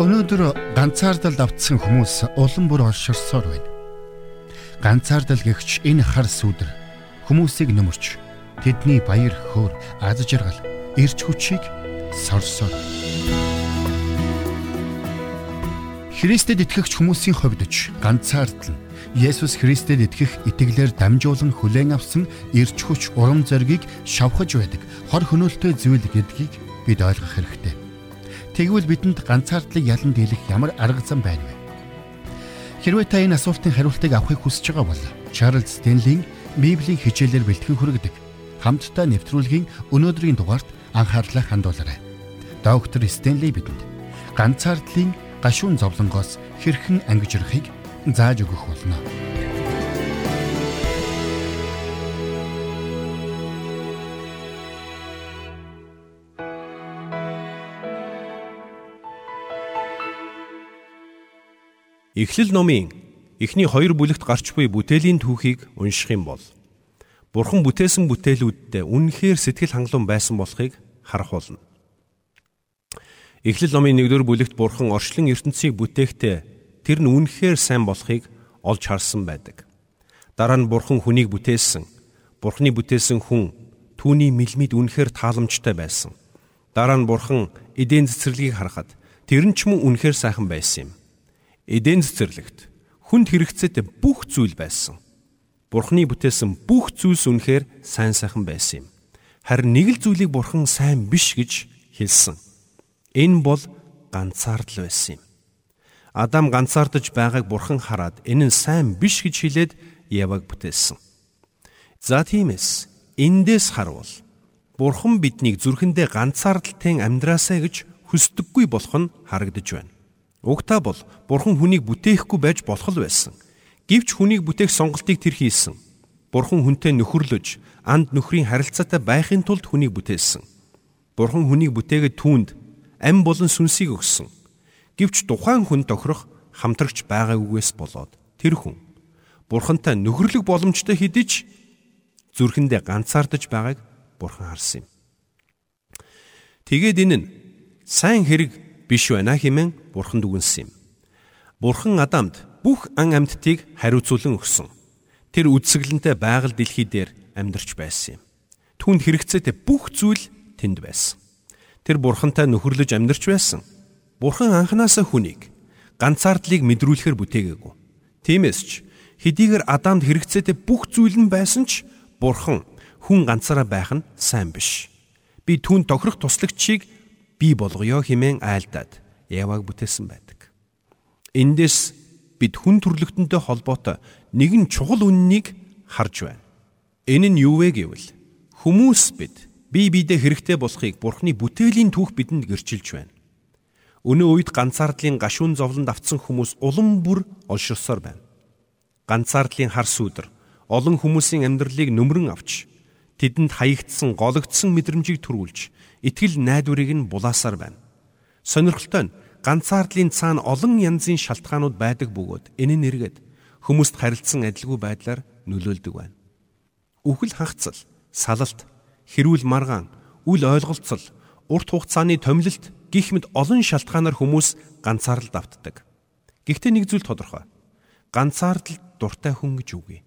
Өнөөдөр ганцаардал давтсан хүмүүс улам бүр олширсоор байна. Ганцаардал гэгч энэ хар сүдэр хүмүүсийг нөмөрч тэдний баяр хөөр аз жаргал эрч хүчийг сорсоор. Христэд итгэгч хүмүүсийн хувьд ч ганцаардал нь Есүс Христэд итгэх итгэлээр дамжуулан хүлээн авсан эрч хүч урам зоригийг шавхаж байдаг хор хөнөөлтөй зүйл гэдгийг бид ойлгох хэрэгтэй. Тэгвэл бидэнд ганцаардлыг ялан дийлэх ямар арга зам байна вэ? Хэрвээ та энэ асуултын хариултыг авахыг хүсэж байгаа бол Чарлз Стенлийн Библийн хичээлээр бэлтгэн хүргэдэг хамтдаа нэвтрүүлгийн өнөөдрийн дугаарт анхаарлаа хандуулаарай. Доктор Стенли бидэнд ганцаардлын гашуун зовлонгоос хэрхэн ангижрахыг зааж өгөх болно. Эхлэл номын эхний хоёр бүлэгт гарч буй бүтээлийн түүхийг унших юм бол Бурхан бүтээсэн бүтээлүүддээ үнэнхээр сэтгэл хангалуун байсан болохыг харах болно. Эхлэл номын 1-р бүлэгт Бурхан орчлон ертөнцийг бүтээхдээ тэр нь үнэхээр сайн болохыг олж харсан байдаг. Дараа нь бурхан хүнийг бүтээсэн. Бурханы бүтээсэн хүн түүний мэлмид үнэхээр тааламжтай байсан. Дараа нь бурхан эдийн цэцэрлэгийг харахад тэр нь ч мөн үнэхээр сайхан байсан юм. Эдийн цэцэрлэгт хүнд хэрэгцээтэй бүх зүйл байсан. Бурханы бүтээсэн бүх зүйлс үнэхээр сайн сайхан байсан юм. Харин нэг л зүйлийг бурхан сайн биш гэж хэлсэн. Энэ бол ганцаардл байсан юм. Адам ганцаардаж байгааг бурхан хараад энэ нь сайн биш гэж хэлээд Яваг бүтээсэн. За тиймээс эндээс харуул бурхан биднийг зүрхэндээ ганцаардaltaйн амьдраасаа гэж хүсдэггүй болох нь харагдаж байна. Угтаа бол бурхан хүнийг бүтээхгүй байж болох л байсан. Гэвч хүнийг бүтээх сонголтыг тэр хийсэн. Бурхан хүнтэй нөхөрлөж, анд нөхрийн харилцаатай байхын тулд хүнийг бүтээсэн. Бурхан хүнийг бүтээгээд түүнд ам болон сүнсийг өгсөн. Гэвч тухайн хүн тохирох хамтрагч байгаагүйгээс болоод тэр хүн бурхантай нөхөрлөх боломжтой хэдиж зүрхэндээ ганцаардаж байгааг бурхан харсан юм. Тэгээд энэ нь сайн хэрэг биш байна хэмээн бурханд үгэнсэн юм. Бурхан Адамд бүх ан амьдтыг хариуцуулан өгсөн. Тэр үдсгэлэнтэй байгаль дэлхий дээр амьдарч байсан юм. Түүнд хэрэгцээтэй бүх зүйл тэнд байсан. Тэр бурхантай нөхөрлөж амьдарч байсан. Бурхан анханасаа хүнийг ганцаардлыг мэдрүүлэхээр бүтээгээгүй. Тиймээс ч хэдийгээр Адамд хэрэгцээтэй бүх зүйл нь байсан ч Бурхан хүн ганцаараа байх нь сайн биш. Би түүн тохирох туслагчийг бий болгоё хэмээн айлдаад Яваг бүтээсэн байдаг. Эндээс бид хүн төрлөختөнтэй холбоотой нэгэн чухал үннийг харж байна. Энэ нь юу вэ гэвэл хүмүүс бид бие биедээ хэрэгтэй болохыг Бурхны бүтээлийн түүх бидэнд гэрчилж байна. Өнөө үед ганцаардлын гашуун зовлонд автсан хүмүүс улам бүр олширсоор байна. Ганцаардлын хар сүудэр олон хүмүүсийн амьдралыг нөмрөн авч тэдэнд хаягдсан гологдсон мэдрэмжийг төрүүлж итгэл найдварыг нь булаасаар байна. Сонирхолтой нь ганцаардлын цаана олон янзын шалтгаанууд байдаг бөгөөд энэ нэргээд хүмүүст харилцсан адилгүй байдлаар нөлөөлдөг байна. Үхэл хагцал, салалт, хэрүүл маргаан, үл ойлголцол, урт хугацааны томилолт гих мэд олон шалтгаанаар хүмүүс ганцаардал давтдаг. Гэхдээ нэг зүйл тодорхой. Ганцаардал дуртай хүн гэж үгүй.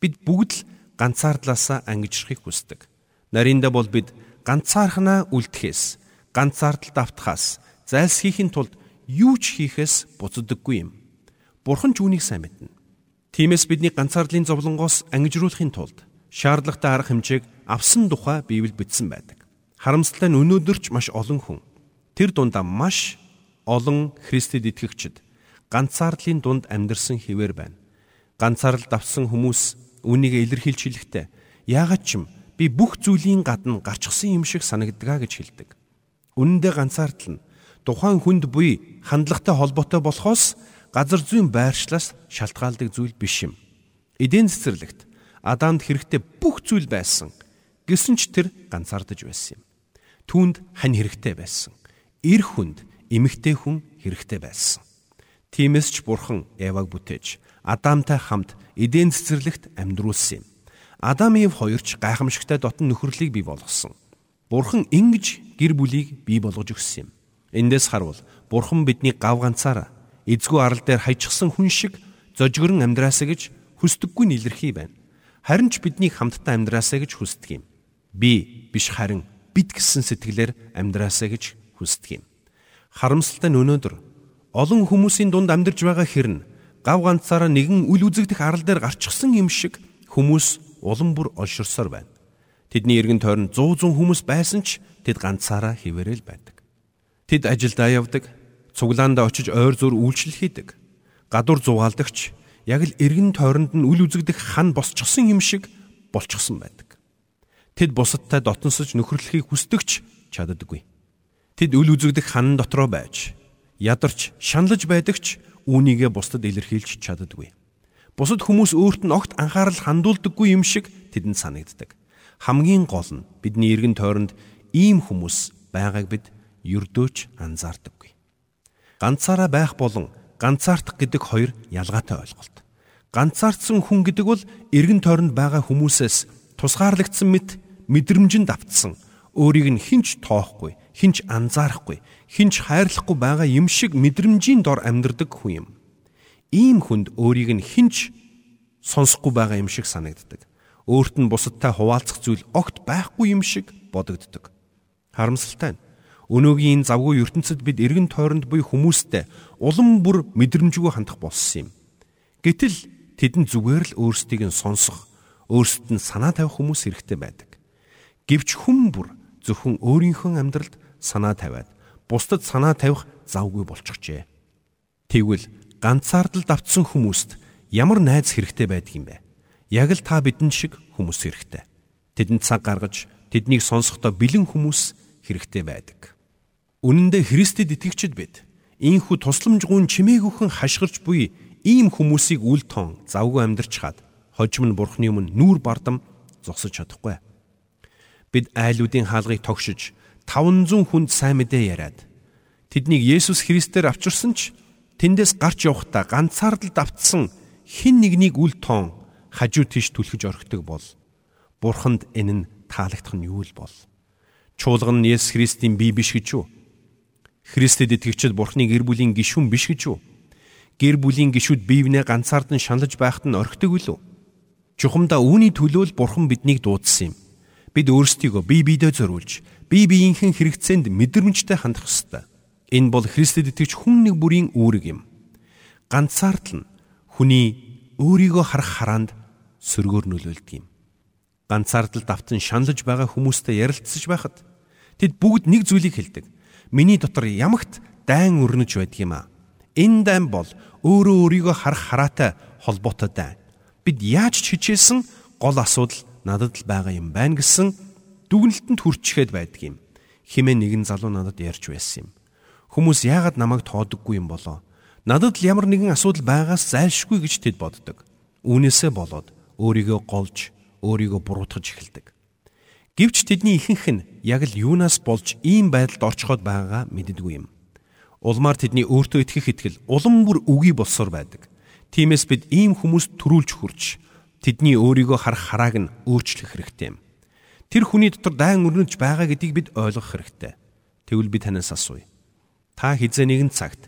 Бид бүгд л ганцаардлаасаа ангижрахыг хүсдэг. Нарийнда бол бид ганцаархнаа үлдэхээс, ганцаардал давтахаас, зайлс хийхин тулд юу ч хийхээс буцдаггүй юм. Бурхан ч үүнийг сайн мэднэ. Тиймээс бидний ганцаардлын зовлонгоос ангижруулахын тулд шаардлагатай арга хэмжээг авсан тухай Библи бичсэн байдаг. Харамсалтай нь өнөөдөр ч маш олон хүн Тэр дундаа маш олон Христэд итгэгчид ганцаардлын дунд амьдарсан хിവэр байна. Ганцаарл давсан хүмүүс үнийг илэрхийлж хэлэхдээ яагаад ч юм би бүх зүйлийн гадна гарчсан юм шиг санагддаг гэж хэлдэг. Үнэн дээр ганцаардл нь тухайн хүнд буй хандлагатай холбоотой болохоос газар зүйн байршлаас шалтгаалдаг зүйл биш юм. Эдийн цэцэрлэгт Адамд хэрэгтэй бүх зүйл байсан. Гэсэн ч тэр ганцаардаж байсан юм. Түүнд хань хэрэгтэй байсан эр хүнд эмэгтэй хүн хэрэгтэй байсан. Тиймээс ч бурхан Еваг бүтээж Адамтай хамт эдийн цэцэрлэгт амьдруулсан юм. Адам Ев хоёрч гайхамшигтай дотн нөхөрлөлийг бий болгосон. Бурхан ингэж гэр бүлийг бий болгож өгсөн юм. Эндээс харвал Бурхан бидний гав ганцаараа эзгүй арал дээр хайчихсан хүн шиг зожигрон амьдраасаа гэж хүсдэггүй нэлэрхий байна. Харин ч бидний хамтдаа амьдраасаа гэж хүсдэг юм. Би биш харин бид гэсэн сэтгэлээр амьдраасаа гэж хүсдэг юм. Харамсалтай нь өнөөдөр олон хүмүүсийн дунд амьдарч байгаа хэрн гав ганцаараа нэгэн үл үзэгдэх арал дээр гарчихсан юм шиг хүмүүс улам бүр олширсоор байна. Тэдний эргэн тойронд 100 100 хүмүүс байсан ч тэд ганцаараа хിവэрэл байдаг. Тэд ажилдаа явдаг, цуглаандаа очиж ойр зур үйлчлэл хийдэг. Гадуур зугаалдагч яг л эргэн тойронд нь үл үзэгдэх хан босчихсон юм шиг болчихсон байдаг. Тэд бусадтай дотносож нөхөрлөхийг хүсдэгч чаддаггүй. Тэд үл үзэгдэх хан дотроо байж ядарч шаналж байдаг ч үүнийгээ бусдад илэрхийлж чаддаггүй. Бусад хүмүүс өөрт нь огт анхаарал хандуулдаггүй юм шиг тэдэнд санагддаг. Хамгийн гол нь бидний эргэн тойронд ийм хүмүүс байгааг бид ердөөч анзаардаггүй. Ганцаараа байх болон ганцаардах гэдэг хоёр ялгаатай ойлголт. Ганцаардсан хүн гэдэг бол эргэн тойронд байгаа хүмүүсээс тусгаарлагдсан мэт мэдрэмжинд автсан өөрийг нь хинч тоохгүй, хинч анзаарахгүй, хинч хайрлахгүй байгаа юм шиг мэдрэмжийн дор амьдардаг хүн юм. Ийм хүнд өөрийг нь хинч сонсохгүй байгаа юм шиг санагддаг. Өөрт нь бусадтай хуваалцах зүйл огт байхгүй юм шиг бодогддог. Харамсалтай нь өнөөгийн завгүй ертөнцид бид эргэн тойронд буй хүмүүстэй улам бүр мэдрэмжгүй хандах болсон юм. Гэтэл тэдэнд зүгээр л өөрсдийг нь сонсох, өөрсдөд нь санаа тавих хүмүүс хэрэгтэй байдаг. Гэвч хүн бүр зөвхөн өөрийнхөө амьдралд санаа тавиад бусдад санаа тавих завгүй болчихжээ. Тэгвэл ганцаардал давтсан хүмүүст ямар найз хэрэгтэй байдаг юм бэ? Яг л та бидэнд шиг хүмүүс хэрэгтэй. Тэдэнд цаг гаргаж тэднийг сонсохдоо бэлэн хүмүүс хэрэгтэй байдаг. Үнэн дээр Христэд итгэгчд бид ийхүү тусламжгүй чимээгүйхэн хашгирч буй ийм хүмүүсийг үл тоон завгүй амьдрч хаад хожим нь бурхны өмнө нүүр бардам зогсож чадахгүй. Бид айлуудын хаалгыг тогшиж 500 хүнд сайн мэдээ яриад тэднийг Есүс Христээр авчирсан ч тэндээс гарч явахдаа ганцаардал давтсан хин нэгнийг үл тоон хажуу тийш түлхэж орхидог бол Бурханд энэ нь таалагдах нь юу л бол? Чуулган нь Есүс Христийн бие биш гэж юу? Христэд итгэгчид Бурхны гэр бүлийн гишүүн биш гэж юу? Гэр бүлийн гишүүд биевнээ ганцаардан шаналж байхад нь орхидог үлээ чухамдаа үүний төлөө л Бурхан биднийг дуудсан юм бид өөрсдийгөө бие биедээ зориулж бие биеийнхэн хэрэгцээнд мэдрэмжтэй хандах ёстой. Энэ бол Христэд итгэж хүн нэг бүрийн үүрэг юм. Ганцаардл нь хүний өөрийгөө харах хараанд сөргөөр нөлөөлдөг юм. Ганцаардл давтан шаналж байгаа хүмүүстэй ярилцсаж байхад тэд бүгд нэг зүйлийг хэлдэг. Миний дотор ямагт дайн өрнөж байдаг юм а. Энэ дайн бол өөрөө өөрийгөө харах хараатай холбоотой дайн. Бид яаж ч хичээсэн гол асуудал надад л байгаа юм байна гэсэн дүгнэлтэнд хүрчихэд байдаг юм. Химээ нэгэн залуу надад ярьж байсан юм. Хүмүүс яагаад намайг тоодоггүй юм болоо? Надад л ямар нэгэн асуудал байгаас зайлшгүй гэж тэд боддог. Үүнээсээ болоод өөрийгөө голж, өөрийгөө буруутгаж эхэлдэг. Гэвч тэдний ихэнх нь яг л юунаас болж ийм байдалд орчход байгаагаа мэддэггүй юм. Улмаар тэдний өөртөө итгэх итгэл улам бүр үгүй болсоор байдаг. Тиймээс бид ийм хүмүүст төрүүлж хурж тэдний өөрийгөө харах харааг нь өөрчлөх хэрэгтэй юм. Тэр хүний дотор дайн өрнөж байгаа гэдгийг бид ойлгох хэрэгтэй. Тэгвэл би танаас асууя. Та хизээ нэгэн цагт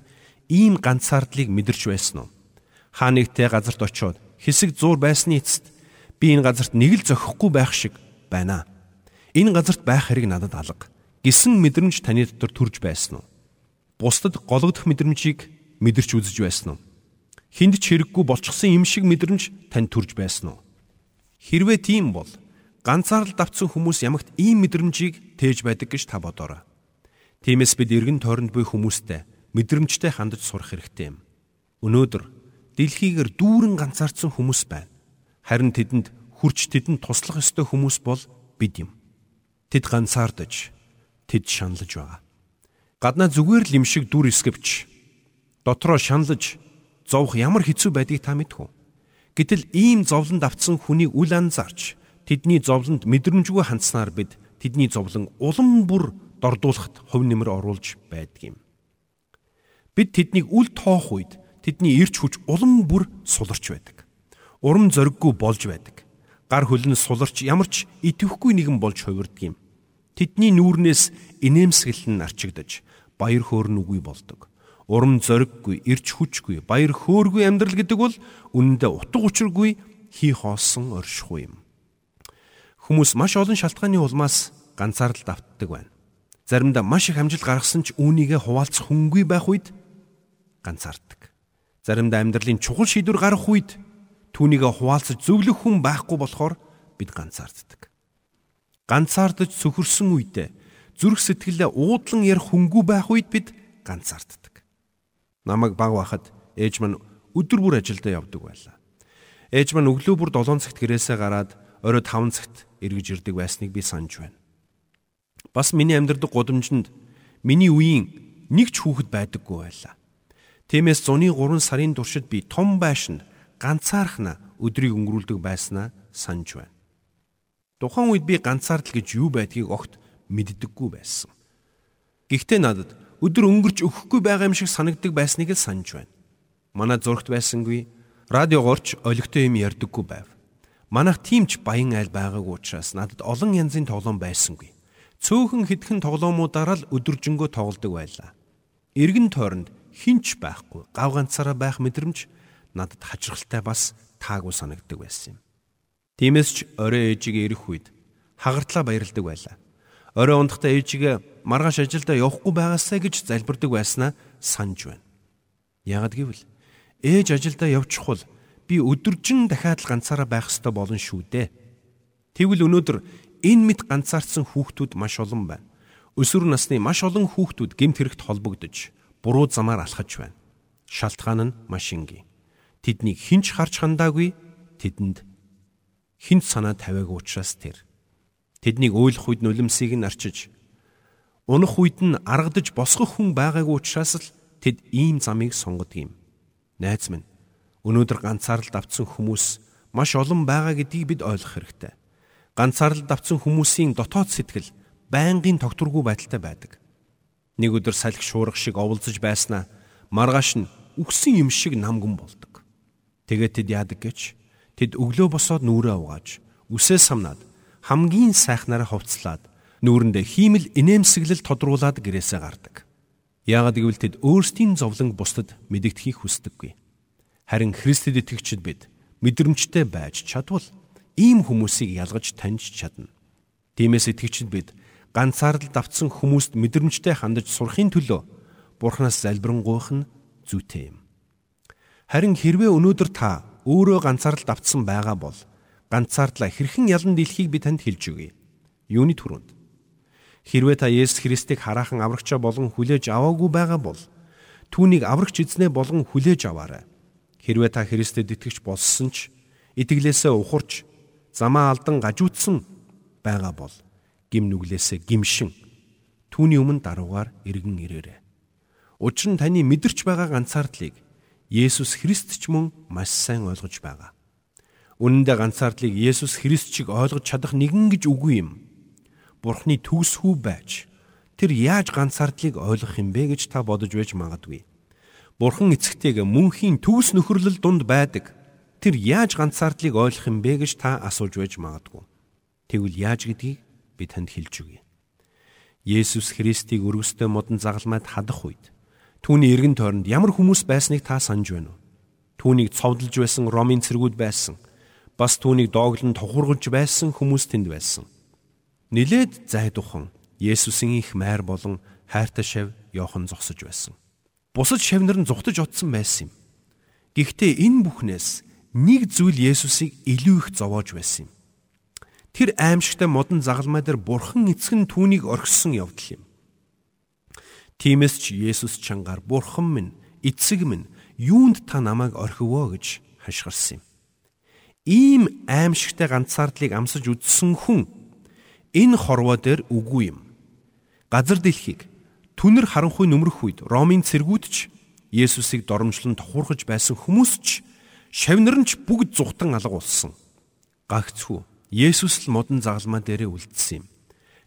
ийм ганцаардлыг мэдэрч байсан уу? Хаа нэгтэй газарт очиод хэсэг зур байсны эцэст би энэ газарт нэг л зохихгүй байх шиг байна. Энэ газарт байх хэрэг надад алга. Гисэн мэдрэмж таны дотор төрж байсан уу? Бусдад гологдох мэдрэмжийг мэдэрч үзэж байсан уу? Хинд ч хэрэггүй болчихсон юм шиг мэдрэмж танд төрж байсан уу? Хэрвээ тийм бол ганцаарл давтсан хүмүүс ямагт ийм мэдрэмжийг тээж байдаг гэж та бодоорой. Тиймээс бид эргэн тойронд буй хүмүүстэй мэдрэмжтэй хандаж сурах хэрэгтэй юм. Өнөөдөр дэлхийгээр дүүрэн ганцаардсан хүмүүс байна. Харин тэдэнд хүрч тэдэнд туслах ёстой хүмүүс бол бид юм. Тэд ганцаардаж, тэд шаналж байгаа. Гаднаа зүгээр л юм шиг дүр эсгэвч дотроо шаналж зовх ямар хэцүү байдгийг та мэдхүү. Гэтэл ийм зовлонд автсан хүнийг үл анзаарч тэдний зовлонд мэдрэмжгүй хандсанаар бид тэдний зовлон улам бүр дордуулахад хувь нэмэр оруулж байдаг юм. Бид тэднийг үл тоох үед тэдний ирч хүч улам бүр суларч байдаг. Урам зориггүй болж байдаг. Гар хөлн суларч ямарч идэвхгүй нэгэн болж хувирдаг юм. Тэдний нүүрнээс инээмсэглэл нь арчигдаж баяр хөөрн үгүй болдог. Урам зориггүй, ирч хүчгүй, баяр хөөргүй амьдрал гэдэг бол үнэндээ утга учиргүй хий хоосон оршихгүй юм. Хүмүүс маш олон шалтгааны улмаас ганцаардалд автдаг байна. Заримдаа маш их амжилт гаргасан ч үүнийгээ хуваалцах хүнгүй байх үед ганцаардаг. Заримдаа амьдралын чухал шийдвэр гаргах үед түүнийгээ хуваалцаж зөвлөх хүн байхгүй болохоор бид ганцаарддаг. Ганцаардаж сөхөрсөн үедээ зүрх сэтгэлээ уудлан ярих хөнгүү байх үед бид ганцаарддаг. Намайг баг байхад ээж маань өдөр бүр ажилдаа явдаг байлаа. Ээж маань өглөө бүр 7 цагт гэрээсээ гараад орой 5 цагт эргэж ирдэг байсныг би санаж байна. Бас миний амьдрдаг гудамжинд миний үеийн нэг ч хүүхэд байдаггүй байлаа. Тиймээс зуны 3 сарын туршид би том байшинд ганцаархна өдрийг өнгөрүүлдэг байснаа санаж байна. Тухайн үед би ганцаардал гэж юу байдгийг огт мэддэггүй байсан. Гэхдээ надад өдөр өнгөрч өгөхгүй байгаа юм шиг санагддаг байсныг л санаж байна. Манай зургт байсангүй радиогоорч олигтой юм ярьдаггүй байв. Манайх тиймч баян айл байгаагүй учраас надад олон янзын тоглоом байсангүй. Цөөхөн хитгэн тоглоомуудаараа л өдөржингөө тоглодог байлаа. Иргэн тойронд хинч байхгүй, гав ганцаараа байх мэдрэмж надад хачирхалтай бас таагүй санагддаг байсан юм. Тиймээс ч орой ээжигээ ирэх үед хагартлаа баярлдаг байлаа. Орой ундахдаа ээжигээ маргааш ажилдаа явахгүй байгаасаа гэж залбирдаг байснаа санаж байна. Ягд гэвэл ээж ажилдаа явчихвал би өдөржин дахиад л ганцаараа байх ёстой болно шүү дээ. Тэгвэл өнөөдөр энэ мэд ганцаардсан хүүхдүүд маш олон байна. Өсвөр насны маш олон хүүхдүүд гэмт хэрэгт холбогдож буруу замаар алхаж байна. Шалтгаан нь маш энгийн. Тэднийг хинч харж хандаагүй тэдэнд хинт санаа тавиагүй учраас тэр Тэднийг өөлөх үед нулимсыг нь арчиж унах үед нь аргадж босгох хүн байгаагүй учраас л тэд ийм замыг сонгодог юм. Найз минь өнөөдөр ганцаардалд авцсан хүмүүс маш олон байгаа гэдгийг бид ойлгох хэрэгтэй. Ганцаардалд авцсан хүмүүсийн дотоод сэтгэл байнгын тогтворгүй байдалтай байдаг. Нэг өдөр салхи шуурга шиг оволцож байснаа маргааш нь үхсэн юм шиг намган болдог. Тэгээд тэд яадаг гэж тэд өглөө босоод нүрээ угааж үсээ самнаад хамгийн сайхнаараа хувцлаад нүүрэндээ хиймэл инээмсэглэл тодруулаад гэрээсээ гардаг. Яагад гэвэл тэд өөрсдийн зовлон бусдад мэдэгдэхийг хүсдэггүй. Харин Христэд итгэгчид бид мэдрэмжтэй байж чадвал ийм хүмүүсийг ялгаж таньж чадна. Тиймээс итгэгчид бид ганцаардалд автсан хүмүүст мэдрэмжтэй хандаж сурахын төлөө Бурханаас залбирanгуйх нь зүйтэй юм. Харин хэрвээ өнөөдөр та өөрөө ганцаардалд автсан байгаа бол ганцаардлаа хэрхэн ялан дийлхийг би танд хэлж өгье. Юуны түрүүнд. Хэрвээ та Есүс Христийг хараахан аврагчаа болгон хүлээж аваагүй байгаа бол түүнийг аврагч эзнээ болгон хүлээж аваарай. Хэрвээ та Христэд итгэж болсон ч итгэлээсээ ухарч замаа алдан гажуудсан байгаа бол гим нүглээсээ гимшин түүний өмнө даруугаар эргэн ирээрэй. Учир нь таны мэдэрч байгаа ганцаардлыг Есүс Христ ч мөн маш сайн ойлгож байгаа. Үнэн дээр ганцаардлыг Есүс Христ шиг ойлгож чадах нэгэн гэж үгүй юм. Бурхны төгсхүү байж тэр яаж ганцаардлыг ойлгох юм бэ гэж та бодож байж магадгүй. Бурхан эцэгтэйг мөнхийн төгс нөхөрлөл дунд байдаг. Тэр яаж ганцаардлыг ойлгох юм бэ гэж та асууж байж магадгүй. Тэгвэл яаж гэдгийг би танд хэлж өгье. Есүс Христийг өргөстэй модон загалмайд хадах үед түүний эргэн тойронд ямар хүмүүс байсныг та санаж байна уу? Түүнийг цовдлж байсан Ромын цэргүүд байсан бас түүнийг дооглон тухургаж байсан хүмүүс тэнд байсан. Нилээд зайдухан Есүсийн их майр болон хайртай шав Йохан зогсож байсан. Бусад шавнар нь зүхтаж утсан байсан юм. Гэхдээ энэ бүхнээс нэг зүйл Есүсийг илүү их зовоож байсан юм. Тэр аимшигтай модон загалмай дээр бурхан эцэг нь түүнийг орхисон явдал юм. Тиймээс ч Есүс чангаар бурхан минь эцэг минь юунд та намайг орхивоо гэж хашгирсан юм ийм аимшигтай ганцаардлыг амсаж үзсэн хүн энэ хорвоо дээр үгүй юм. Газар дэлхийг түнэр харанхуй нөмрөх үед Ромын цэргүүд ч Есүсийг доромжлон тухурхаж байсан хүмүүс ч шавнар нь ч бүгд зүхтан алга болсон. Гагцхүү Есүс л модон загалмаа дээрээ үлдсэн юм.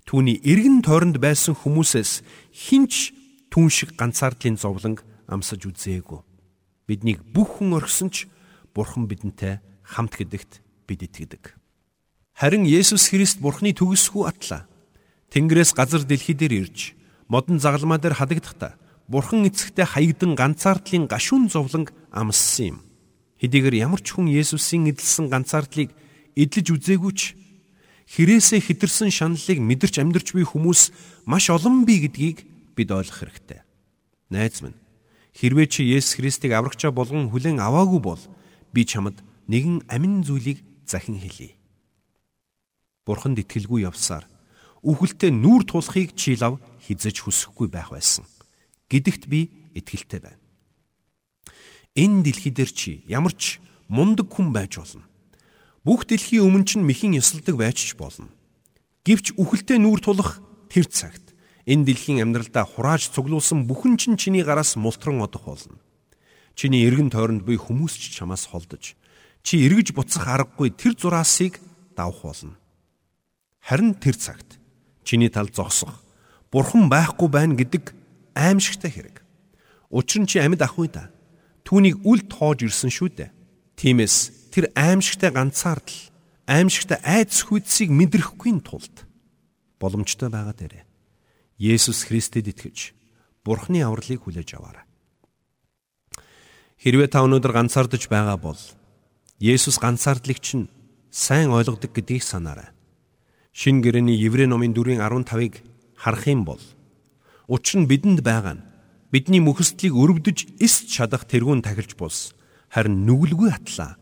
Түүний эргэн тойронд байсан хүмүүсээс хинч түн шиг ганцаардлын зовлонг амсаж үзээгүй. Биднийг бүх хүн орхисон ч Бурхан бидэнтэй хамт гэдэгт бид итгэдэг. Харин Есүс Христ Бурхны төгсхүү атлаа. Тэнгэрээс газар дэлхий дээр ирж модон загалмаа дээр хадагдахдаа бурхан эцэгтэй хаягдан ганцаардлын гашуун зовлонг амссан юм. Хэдийгээр ямар ч хүн Есүсийн эдэлсэн ганцаардлыг эдлэж үзээгүй ч хэрээсээ хитэрсэн шаналлыг мэдэрч амьдрч буй хүмүүс маш олон бий гэдгийг бид ойлгох хэрэгтэй. Найз минь, хэрвээ чи Есүс Христийг аврагчаа болгон хүлээн аваагүй бол би чамд нэгэн амин зүйлийг захин хэлье. Бурханд итгэлгүй явсаар үхэлтэд нүүр тулахыг чи лав хизэж хүсэхгүй байх байсан. Гэдэгт би итгэлтэй байна. Энэ дэлхий дээр чи ямар ч мундаг хүн байж болно. Бүх дэлхийн өмнө чинь мэхийн ёсолдог байж ч болно. Гэвч үхэлтэд нүүр тулах тэр цагт энэ дэлхийн амьдралдаа хурааж цуглуулсан бүхэн чинь чиний гараас мултран одох болно. Чиний эргэн тойронд буй хүмүүс ч чамаас холдож чи эргэж буцах аргагүй тэр зураасыг давах болно. Харин тэр цагт чиний тал зогсох бурхан байхгүй байна гэдэг аимшигтай хэрэг. Учир нь чи амьд ах үе та. Түүнийг үл тоож ирсэн шүү дээ. Тиймээс тэр аимшигтай ганцаардл аимшигтай айдас хүйдсийг мэдрэхгүй тулд боломжтой байгаа дээрээ Есүс Христэд итгэж Бурхны авралыг хүлээж аваарай. Хэрвээ та өнөөдөр ганцаардж байгаа бол Есүс ганцаардлыг чинь сайн ойлгодог гэдгийг санаарай. Шин гэрэний Еврей номын 4:15-ыг харах юм бол учир нь бидэнд байгаа нь бидний мөхсдлийг өрөвдөж эс чадах тэрүүн тахилж бус харин нүгэлгүй атлаа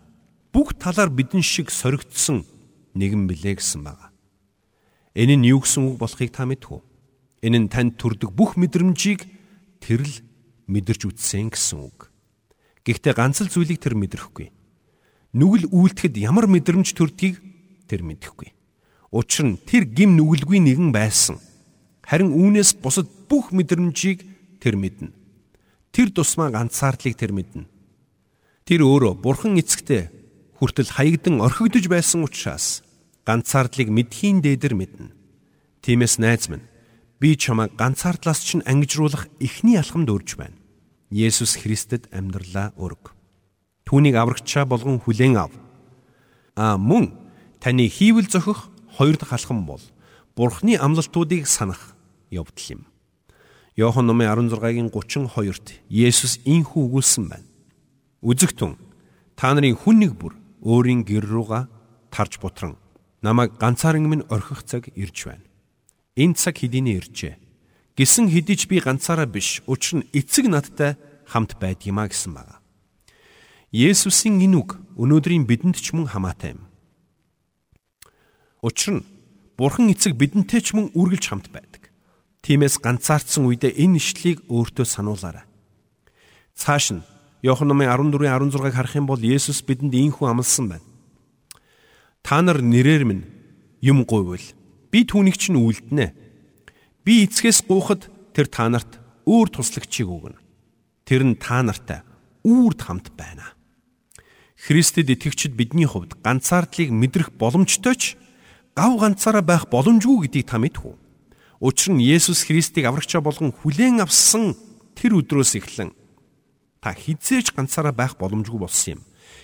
бүх талаар бидэн шиг соригдсон нэгэн билээ гэсэн байна. Энэ нь юу гэсэн үг болохыг та мэдв үү? Энэ нь танд төрдөг бүх мэдрэмжийг тэр л мэдэрч үтсэн гэсэн үг. Гэхдээ ганц л зүйлийг тэр мэдрэхгүй. Нүгэл үйлдэхэд ямар мэдрэмж төрдгийг тэр мэдэхгүй. Учир нь тэр гим нүгэлгүй нэгэн байсан. Харин үүнээс бусад бүх мэдрэмжийг тэр мэднэ. Тэр тусмаа ганцаардлыг тэр мэднэ. Тэр өөрөө бурхан эцэгтэй хүртэл хаягдан орхигдож байсан учраас ганцаардлыг мэдхийн дээдэр мэднэ. Тиймээс найз минь би чамайг ганцаардлаас чинь ангижруулах эхний алхамд урьж байна. Есүс Христэд амьдралаа өрг. Түүнийг аврагчаа болгон хүлээн ав. А мөн таны хийвэл зохих хоёр дахь алхам бол Бурхны амлалтуудыг санах явдал юм. Йохан номын 16-гийн 32-т Есүс ийхүү өгүүлсэн байна. Үзэгтэн та нарын хүн нэг бүр өөрийн гэр руугаа тарж бутран намайг ганцааран минь орхих цаг ирж байна. Энэ цаг хэдийнэ иржээ. Гисэн хэдий ч би ганцаараа биш, учир нь эцэг надтай хамт байдгиймаа гэсэн байна. Есүсийн энэ үг өнөөдрийн бидэнд ч мөн хамаатай юм. Учир нь Бурхан эцэг бидэнтэй ч мөн үргэлж хамт байдаг. Тиймээс ганцаардсан үедээ энэ ишлийг өөртөө сануулаарай. Цааш нь Иохан номын 14-ийн 16-ыг харах юм бол Есүс бидэнд ийхүү амласан байна. Та нар нэрээр минь юм гуйвал би түүнийг чинь үлднэ. Би эцгээс гуйхад тэр та нарт өөр туслагчийг өгнө. Тэр нь та нартай үрд хамт байна. Христэд итгэгчид бидний хувьд ганцаардлыг мэдрэх боломжтой ч гав ганцаараа байх боломжгүй гэдгийг та мэдв? Учир нь Есүс Христийг аврагчаа болгон хүлээн авсан тэр өдрөөс эхлэн та хизээч ганцаараа байх боломжгүй болсон юм.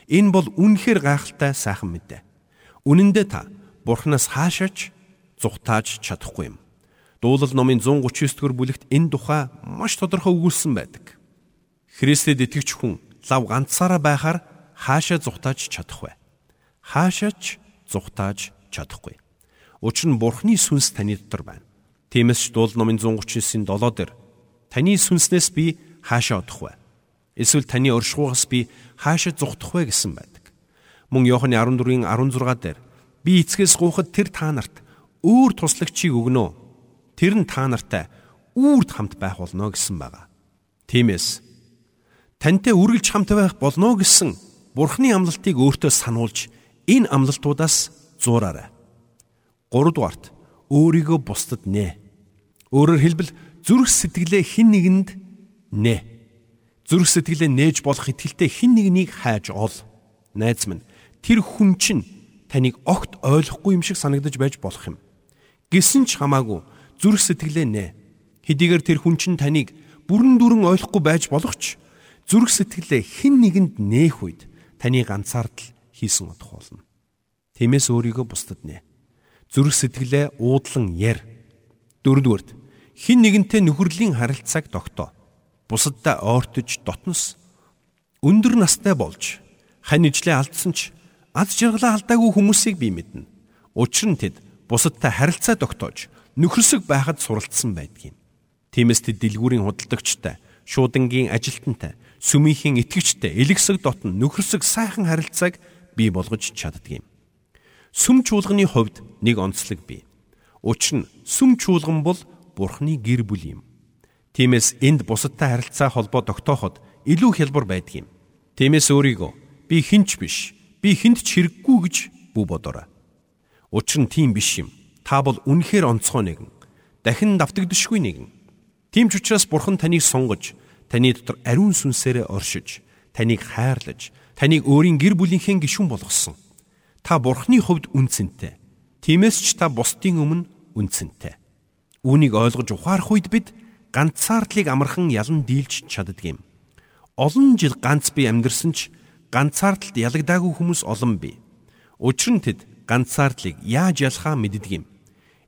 Энэ бол үнэхээр гайхалтай сайхан мэдээ. Үнэн дээр та Бурханаас хаашаач зүхтааж чадахгүй юм. Дуулал номын 139 дугаар бүлэгт энэ тухай маш тодорхой өгүүлсэн байдаг. Христэд итгэж хүн лав ганцаараа байхаар хаашаа зүхтааж чадах вэ? Хаашаач зүхтааж чадахгүй. Учир нь Бурхны сүнс таны дотор байна. Тиймээс ч дуулал номын 139-ийн 7 дээр таны сүнснээс би хаашаа одох вэ? Эсвэл таны оршихугаас би хаашаа зүхтах вэ гэсэн байдаг. Мөн Иохны 14-ийн 16 дээр би эцгээс гуйхад тэр та нарт өөр туслагчийг өгнө. Тэр нь та нартай үрд хамт байх болно гэсэн байгаа. Тиймээс тантай үргэлж хамт байх болно гэсэн Бурхны амлалтыг өөртөө сануулж энэ амлалтуудаас зуураарай. 3 дугаарт өөрийгөө бусдад нэ. Өөрөөр хэлбэл зүрх сэтгэлээ хэн нэгэнд нэ зүрх сэтгэлээ нээж болох итгэлтэй хэн нэгнийг хайж ол. Найз минь тэр хүн чинь таныг огт ойлгохгүй юм шиг санагдаж байж болох юм. Гэсэн ч хамаагүй зүрх сэтгэлээ нэ. Хэдийгээр тэр хүн чинь таныг бүрэн дүрэн ойлгохгүй байж болох ч зүрх сэтгэлээ хэн нэгэнд нээх үед таны ганцаардл хийсэн удах болно. Тиймээс өөрийгөө бусдад нэ. Зүрх сэтгэлээ уудлан яр. Дөрөвдүгürt хин нэгэнтэй нөхөрлийн харилцааг тогтоо. Бусадтай ойртож дотнос өндөр настай болж хань ижлээ алдсан ч аз жаргалаа алдаагүй хүмүүсийг би мэднэ. Учир нь тэд бусадтай харилцаа тогтоож нөхөрсөг байхад суралцсан байдгийг. Тиймээс тэд дэлгүүрийн худалдагчтай, шуудангийн ажилтнтай, сүмийнхэн итгэгчтэй, элэгсэг дотн нөхөрсөг сайхан харилцааг бий болгож чаддгийм. Сүм чуулганы хувьд нэг онцлог бий. Учир нь сүм чуулган бол Бурхны гэр бүл юм. Тиймээс энд бусадтай харилцаа холбоо тогтооход илүү хялбар байдаг юм. Тиймээс өөрийгөө би хинч биш, би хинт ч хэрэггүй гэж бүү бодоорой. Учир нь тийм биш юм. Та бол үнэхээр онцгой нэгэн. Дахин давтагдшгүй нэгэн. Тийм ч учраас Бурхан таныг сонгож, таны дотор ариун сүнсээрээ оршиж, таныг хайрлаж, таныг өөрийн гэр бүлийнхээ гишүүн болгосон. Та Бурханы хувьд үнцэнтэй. Тиймээс ч та бусдын өмнө үнцэнтэй. Үүнийг ойлгож ухаарах үед бид ганцаардлыг амархан ялан дийлж чаддгийм. Олон жил ганц би амьдэрсэн ч ганцаардалд ялагдаагүй хүмүүс олон бий. Учир нь тэд ганцаардлыг яаж ялхаа мэддэг юм.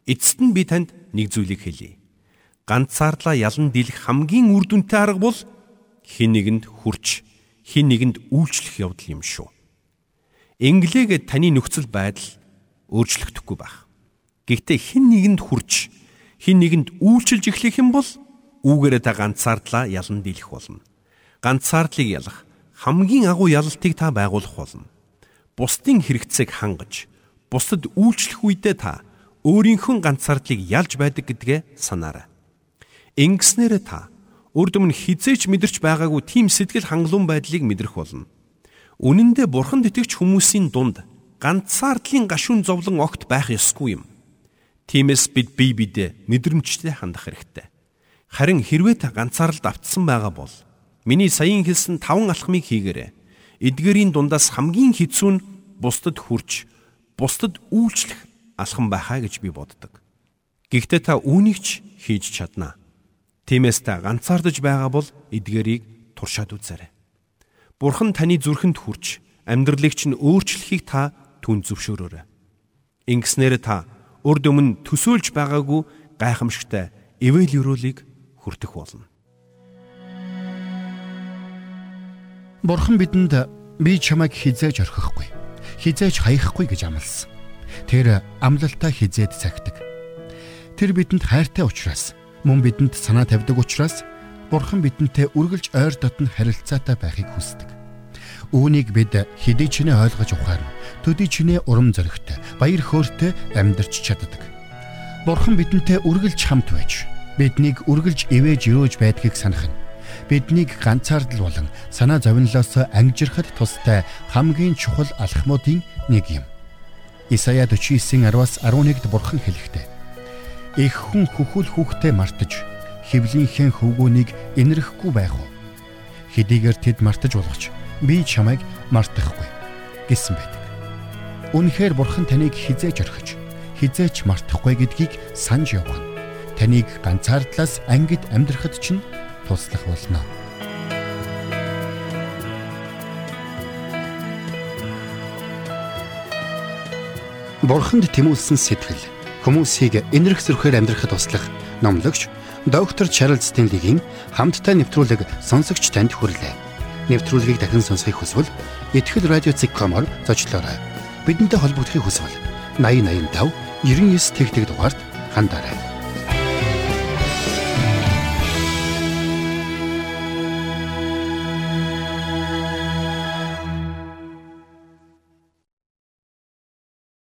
Эцэст нь би танд нэг зүйлийг хэлье. Ганцаардлаа ялан дийлэх хамгийн үр дүнтэй арга бол хин нэгэнд хүрч, хин нэгэнд үйлчлэх явдал юм шүү. Инглигээд таны нөхцөл байдал өөрчлөгдөхгүй байх. Гэхдээ хин нэгэнд хүрч хин нэгэнд үйлчилж эхлэх юм бол үүгээрээ та ганцаардлаа ялан дийлэх болно. Ганцаардлыг ялах хамгийн агуу ялалтыг та байгуулах болно. Бусдын хэрэгцээг хангаж, бусдад үйлчлэх үедээ та өөрийнхөө ганцаардлыг ялж байдаг гэдгээ санаарай. Ингэснээр та үр дүн хизээч мэдэрч байгаагүй тийм сэтгэл хангалуун байдлыг мэдрэх болно. Үнэн дээр бурханд итгэж хүмүүсийн дунд ганцаардлын гашуун зовлон огт байх ёсгүй юм. Тиймээс бид бие биедээ мэдрэмжтэй хандах хэрэгтэй. Харин хэрвээ та ганцаарлалд автсан байгаа бол миний саяын хэлсэн таван алхмыг хийгээрэй. Эдгээрийн дундаас хамгийн хэцүү нь бусдад хүрч, бусдад үйлчлэх алхам байхаа гэж би боддог. Гэхдээ та үүнийг ч хийж чаднаа. Тиймээс та ганцаардаж байгаа бол эдгээрийг туршаад үзээрэй. Бурхан таны зүрхэнд хүрч амьдралыг чинь өөрчлөхийг та түн зөвшөөрөөрэй. Ингэснээр та урд өмнө төсөөлж байгаагүй гайхамшигтай эвэл өрөөлийг хүртэх болно. Бурхан бидэнд би чамайг хизээж орхихгүй, хизээж хаяхгүй гэж амласан. Тэр амлалтаа хизээд цагтдаг. Тэр бидэнд хайртай учраас, мөн бидэнд санаа тавьдаг учраас Бурхан бидэнтэй үргэлж ойр дотн харилцаатай байхыг хүсдэг. Үүнийг бид хэдий ч нэ ойлгож ухаарна. Төдий ч нэ урам зоригтой, баяр хөөртэй амьдарч чаддаг. Бурхан бидэнтэй үргэлж хамт байж, биднийг үргэлж ивэж өрөөж байдгийг санах нь биднийг ганцаардл болон санаа зовнилоос ангижрахад тустай хамгийн чухал алхмуудын нэг юм. Исая 49-10-аас 11-д бурхан хэлэхдээ Их хүн хөхөл хүүхдээ мартаж хөвлийнхээ хөвгүүнийг инэрэхгүй байх уу? Хэдийгээр тэд мартаж болгоч би чамайг мартахгүй гэсэн байдаг. Үнэхээр бурхан таныг хизээж орхиж, хизээч мартахгүй гэдгийг санаж явгана. Таныг ганцаардлаас ангид амьдрахад чинь туслах болно. Бурханд тэмүүлсэн сэтгэл хүмүүсийг энэрх зөрхөөр амьдрахад туслах номлогч доктор Чарлз Стенлигийн хамттай нэвтрүүлэг сонсогч танд хүрэлээ нэвтрүүлгийг дахин сонсохыг хүсвэл ихтгэл радиоцик.com-оор зочлоорой. Бидэнтэй холбогдохыг хүсвэл 8085 99 тэгтэг дугаард хандаарай.